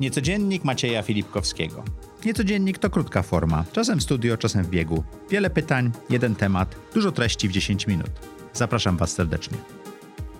Niecodziennik Macieja Filipkowskiego. Niecodziennik to krótka forma, czasem w studio, czasem w biegu. Wiele pytań, jeden temat, dużo treści w 10 minut. Zapraszam Was serdecznie.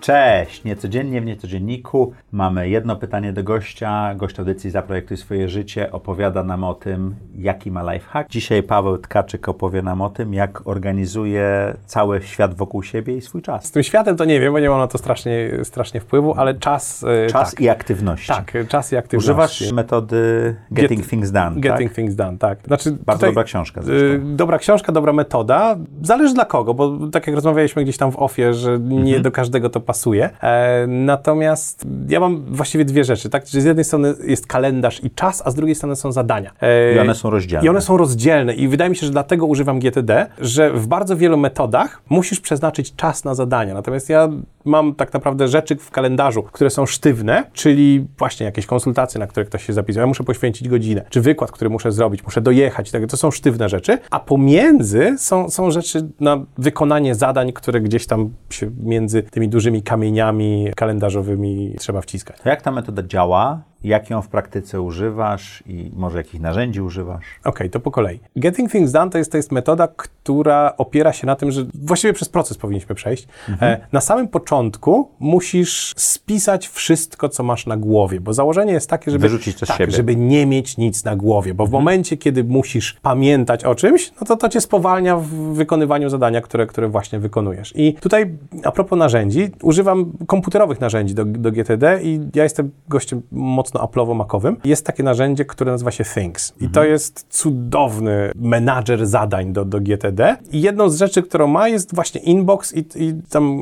Cześć! Niecodziennie w Niecodzienniku mamy jedno pytanie do gościa. Gość audycji Zaprojektuj swoje życie opowiada nam o tym, jaki ma lifehack. Dzisiaj Paweł Tkaczyk opowie nam o tym, jak organizuje cały świat wokół siebie i swój czas. Z tym światem to nie wiem, bo nie mam na to strasznie, strasznie wpływu, ale czas... e, Czas tak. i aktywność. Tak, czas i aktywność. Używasz metody Getting Get- Things Done, Getting tak? Things Done, tak. Znaczy, Bardzo dobra książka zresztą. Dobra książka, dobra metoda. Zależy dla kogo, bo tak jak rozmawialiśmy gdzieś tam w ofie, że nie Mhm. do każdego to pasuje. E, natomiast ja mam właściwie dwie rzeczy, tak? Czyli z jednej strony jest kalendarz i czas, a z drugiej strony są zadania. E, I one są rozdzielne. I one są rozdzielne i wydaje mi się, że dlatego używam GTD, że w bardzo wielu metodach musisz przeznaczyć czas na zadania. Natomiast ja mam tak naprawdę rzeczy w kalendarzu, które są sztywne, czyli właśnie jakieś konsultacje, na które ktoś się zapisał. Ja muszę poświęcić godzinę, czy wykład, który muszę zrobić, muszę dojechać. i Tak, to są sztywne rzeczy, a pomiędzy są, są rzeczy na wykonanie zadań, które gdzieś tam się między tymi dużymi kamieniami kalendarzowymi trzeba wciskać. Jak ta metoda działa? Jak ją w praktyce używasz i może jakich narzędzi używasz? Okej, to po kolei. Getting Things Done to jest, to jest metoda, która opiera się na tym, że właściwie przez proces powinniśmy przejść. E, na samym początku musisz spisać wszystko, co masz na głowie, bo założenie jest takie, żeby, Wyrzucić to tak, siebie. żeby nie mieć nic na głowie, bo w momencie, kiedy musisz pamiętać o czymś, no to to cię spowalnia w wykonywaniu zadania, które, które właśnie wykonujesz. I tutaj a propos narzędzi, używam komputerowych narzędzi do, do GTD i ja jestem gościem mocno aplowo-makowym. Jest takie narzędzie, które nazywa się Things. I to jest cudowny menadżer zadań do, do GTD. I jedną z rzeczy, którą ma, jest właśnie inbox i, i tam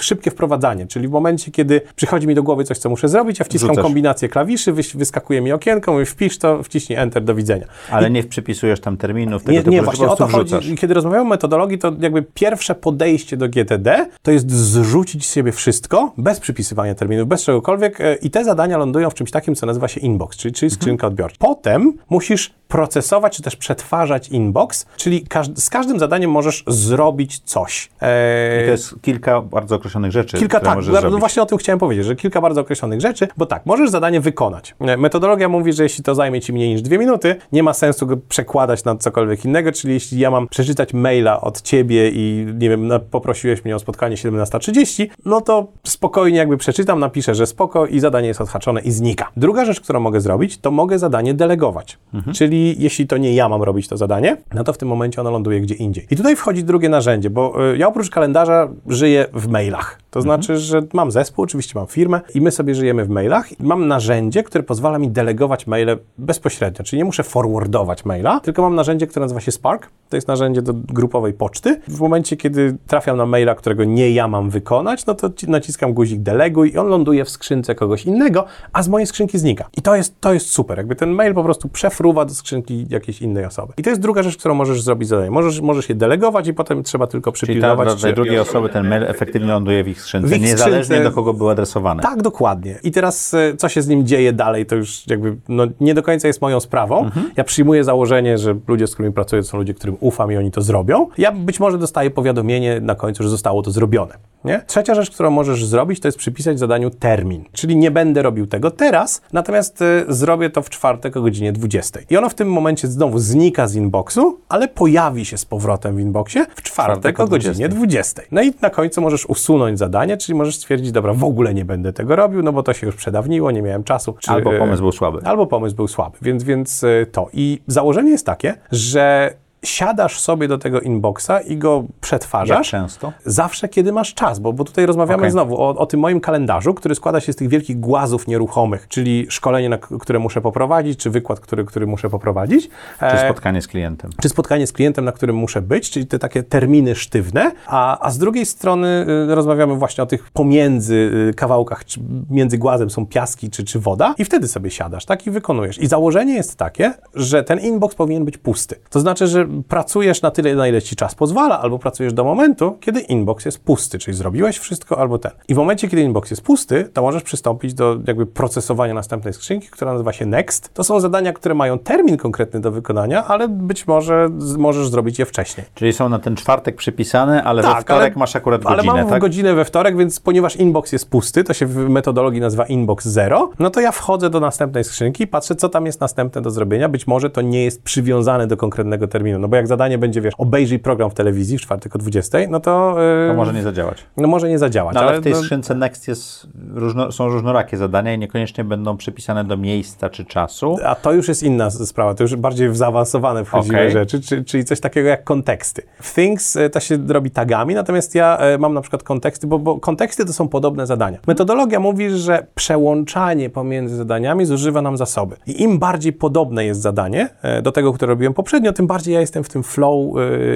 szybkie wprowadzanie, czyli w momencie, kiedy przychodzi mi do głowy coś, co muszę zrobić, ja wciskam Wrzucasz. kombinację klawiszy, wyś- wyskakuje mi okienko, mówię wpisz to, wciśnij Enter, do widzenia. Ale nie przypisujesz tam terminów, tego Nie, typu nie właśnie o to prostu chodzi. wrzucasz. Kiedy rozmawiamy o metodologii, to jakby pierwsze podejście do GTD to jest zrzucić z siebie wszystko, bez przypisywania terminów, bez czegokolwiek e, i te zadania lądują w czymś takim, co nazywa się inbox, czyli, czyli skrzynka odbiorcza. Potem musisz procesować, czy też przetwarzać inbox, czyli każ- z każdym zadaniem możesz zrobić coś. E, I to jest kilka bardzo określonych rzeczy, Kilka które tak, możesz no zrobić. właśnie o tym chciałem powiedzieć, że kilka bardzo określonych rzeczy, bo tak, możesz zadanie wykonać. E, Metodologia mówi, że jeśli to zajmie ci mniej niż dwie minuty, nie ma sensu go przekładać na cokolwiek innego, czyli jeśli ja mam przeczytać maila od ciebie i nie wiem, poprosiłeś mnie o spotkanie 17.30, no to spokojnie jakby przeczytam, napiszę, że spoko i zadanie jest odhaczone i znika. Druga rzecz, którą mogę zrobić, to mogę zadanie delegować. Czyli jeśli to nie ja mam robić to zadanie, no to w tym momencie ono ląduje gdzie indziej. I tutaj wchodzi drugie narzędzie, bo y, ja oprócz kalendarza żyję w mailach. To znaczy, że mam zespół, oczywiście mam firmę i my sobie żyjemy w mailach. I mam narzędzie, które pozwala mi delegować maile bezpośrednio, czyli nie muszę forwardować maila, tylko mam narzędzie, które nazywa się Spark. To jest narzędzie do grupowej poczty. W momencie, kiedy trafiam na maila, którego nie ja mam wykonać, no to ci- naciskam guzik deleguj i on ląduje w skrzynce kogoś innego, a z mojej skrzynki znika. I to jest, to jest super. Jakby ten mail po prostu przefruwa do skrzynki jakiejś innej osoby. I to jest druga rzecz, którą możesz zrobić zadanie. Możesz, możesz je delegować i potem trzeba tylko Czyli ta, przypilnować. tej czy- drugiej osoby ten mail efektywnie ląduje w ich skrzynce, ich niezależnie skrzynce. do kogo był adresowany. Tak, dokładnie. I teraz e, co się z nim dzieje dalej, to już jakby no, nie do końca jest moją sprawą. Ja przyjmuję założenie, że ludzie, z którymi pracuję, są ludzie, którym ufam i oni to zrobią. Ja być może dostaję powiadomienie na końcu, że zostało to zrobione. Nie? Trzecia rzecz, którą możesz zrobić, to jest przypisać zadaniu termin. Czyli nie będę robił tego teraz, natomiast e, zrobię to w czwartek o godzinie 20. I ono w tym momencie znowu znika z inboxu, ale pojawi się z powrotem w inboxie w czwartek, Czwartek o o godzinie 20. No i na końcu możesz usunąć zadanie, czyli możesz stwierdzić, dobra, w ogóle nie będę tego robił, no bo to się już przedawniło, nie miałem czasu. Czy, Albo e, pomysł był słaby. Albo pomysł był słaby, więc, więc e, to. I założenie jest takie, że siadasz sobie do tego inboxa i go przetwarzasz. Jak często? Zawsze, kiedy masz czas, bo, bo tutaj rozmawiamy Okej. znowu o, o tym moim kalendarzu, który składa się z tych wielkich głazów nieruchomych, czyli szkolenie, na, które muszę poprowadzić, czy wykład, który, który muszę poprowadzić. Czy E, spotkanie z klientem? czy spotkanie z klientem, na którym muszę być, czyli te takie terminy sztywne, a, a z drugiej strony y, rozmawiamy właśnie o tych pomiędzy y, kawałkach, czy między głazem są piaski czy, czy woda i wtedy sobie siadasz, tak, i wykonujesz. I założenie jest takie, że ten inbox powinien być pusty. To znaczy, że pracujesz na tyle, na ile ci czas pozwala, albo pracujesz do momentu, kiedy inbox jest pusty, czyli zrobiłeś wszystko albo ten. I w momencie, kiedy inbox jest pusty, to możesz przystąpić do jakby procesowania następnej skrzynki, która nazywa się Next. To są zadania, które mają termin konkretny do wykonania, ale być może możesz zrobić je wcześniej. Czyli są na ten czwartek przypisane, ale tak, we wtorek ale, masz akurat godzinę, Ale mam tak? godzinę we wtorek, więc ponieważ inbox jest pusty, to się w metodologii nazywa inbox zero, no to ja wchodzę do następnej skrzynki, patrzę, co tam jest następne do zrobienia. Być może to nie jest przywiązane do konkretnego terminu, no bo jak zadanie będzie, wiesz, obejrzyj program w telewizji w czwartek o 20, no to... Yy, to może nie zadziałać. No może nie zadziałać. No, ale, ale, w tej no, skrzynce Next jest różno, są różnorakie zadania i niekoniecznie będą przypisane do miejsca czy czasu. A to już jest inna sprawa, to już bardziej w zaawansowane wchodziły okay. rzeczy, czy, czyli coś takiego jak konteksty. W Things e, to się robi tagami, natomiast ja e, mam na przykład konteksty, bo, bo konteksty to są podobne zadania. Metodologia mówi, że przełączanie pomiędzy zadaniami zużywa nam zasoby. I im bardziej podobne jest zadanie e, do tego, które robiłem poprzednio, tym bardziej ja jestem w tym flow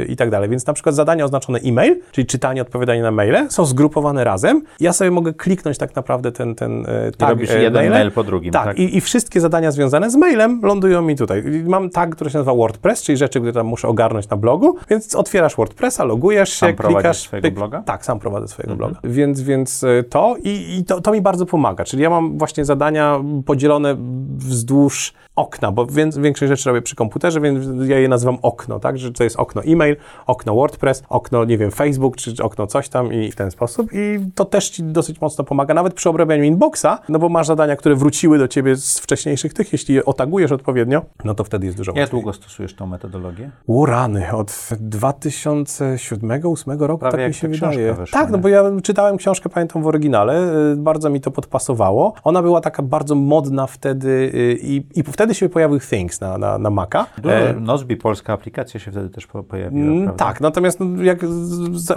i tak dalej. Więc na przykład zadania oznaczone e-mail, czyli czytanie, odpowiadanie na maile, są zgrupowane razem. Ja sobie mogę kliknąć tak naprawdę ten, ten tag. I robisz jeden mail po drugim. Tak, tak. I, I, wszystkie zadania związane z mailem lądują mi tutaj. Mam tag, który się nazywa WordPress, czyli rzeczy, które tam muszę ogarnąć na blogu, więc otwierasz WordPressa, logujesz się, sam klikasz. swojego pyk, bloga? Tak, sam prowadzę swojego mhm. bloga. Więc, więc e, to i, i to, to mi bardzo pomaga. Czyli ja mam właśnie zadania podzielone wzdłuż okna, bo większość rzeczy robię przy komputerze, więc ja je nazywam okno, tak, że to jest okno e-mail, okno WordPress, okno, nie wiem, Facebook, czy okno coś tam i w ten sposób i to też Ci dosyć mocno pomaga, nawet przy obrabianiu inboxa, no bo masz zadania, które wróciły do Ciebie z wcześniejszych tych, jeśli je otagujesz odpowiednio, no to wtedy jest dużo łatwiej. Jak długo stosujesz tą metodologię? O rany, od 2007-2008 roku, Prawie tak mi się wydaje. Wyszła, tak, no bo ja czytałem książkę, pamiętam w oryginale, y, bardzo mi to podpasowało. Ona była taka bardzo modna wtedy y, i, i wtedy wtedy się pojawił Things na, na, na Maca. Dużo, e, Nozbi, polska aplikacja się wtedy też pojawiła, mm, Tak, natomiast no, jak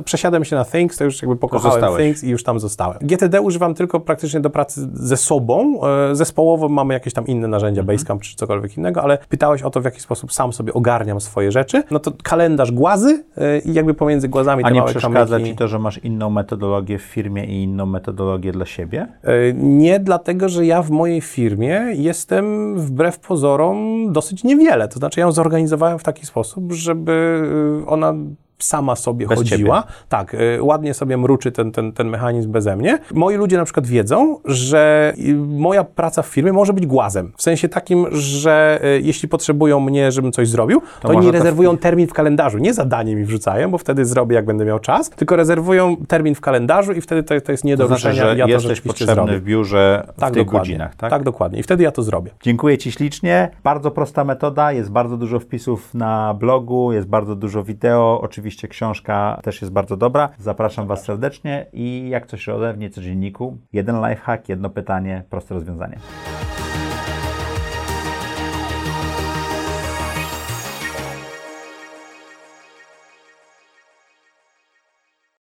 przesiadłem się na Things, to już jakby pokochałem Things i już tam zostałem. GTD używam tylko praktycznie do pracy ze sobą. E, zespołowo mamy jakieś tam inne narzędzia, mhm. Basecamp czy cokolwiek innego, ale pytałeś o to, w jaki sposób sam sobie ogarniam swoje rzeczy. No to kalendarz głazy e, i jakby pomiędzy głazami A nie przeszkadza kamyki. Ci to, że masz inną metodologię w firmie i inną metodologię dla siebie? Nie, dlatego, że ja w mojej firmie jestem wbrew pozorom dosyć niewiele. To znaczy, ja ją zorganizowałem w taki sposób, żeby y, ona sama sobie Bez chodziła. Ciebie. Tak, y, ładnie sobie mruczy ten, ten, ten mechanizm beze mnie. Moi ludzie na przykład wiedzą, że y, moja praca w firmie może być głazem. W sensie takim, że y, jeśli potrzebują mnie, żebym coś zrobił, to, to oni rezerwują termin w kalendarzu. Nie zadanie mi wrzucają, bo wtedy zrobię, jak będę miał czas, tylko rezerwują termin w kalendarzu i wtedy to, to jest nie do to znaczy, ruszenia. Że ja jesteś potrzebny zrobię. w biurze w tak, tych dokładnie. godzinach, tak? Tak, dokładnie. I wtedy ja to zrobię. Dziękuję Ci ślicznie. Bardzo prosta metoda, jest bardzo dużo wpisów na blogu, jest bardzo dużo wideo, oczywiście książka też jest bardzo dobra. Zapraszam Was serdecznie i jak coś ode w niecodzienniku, jeden lifehack, jedno pytanie, proste rozwiązanie.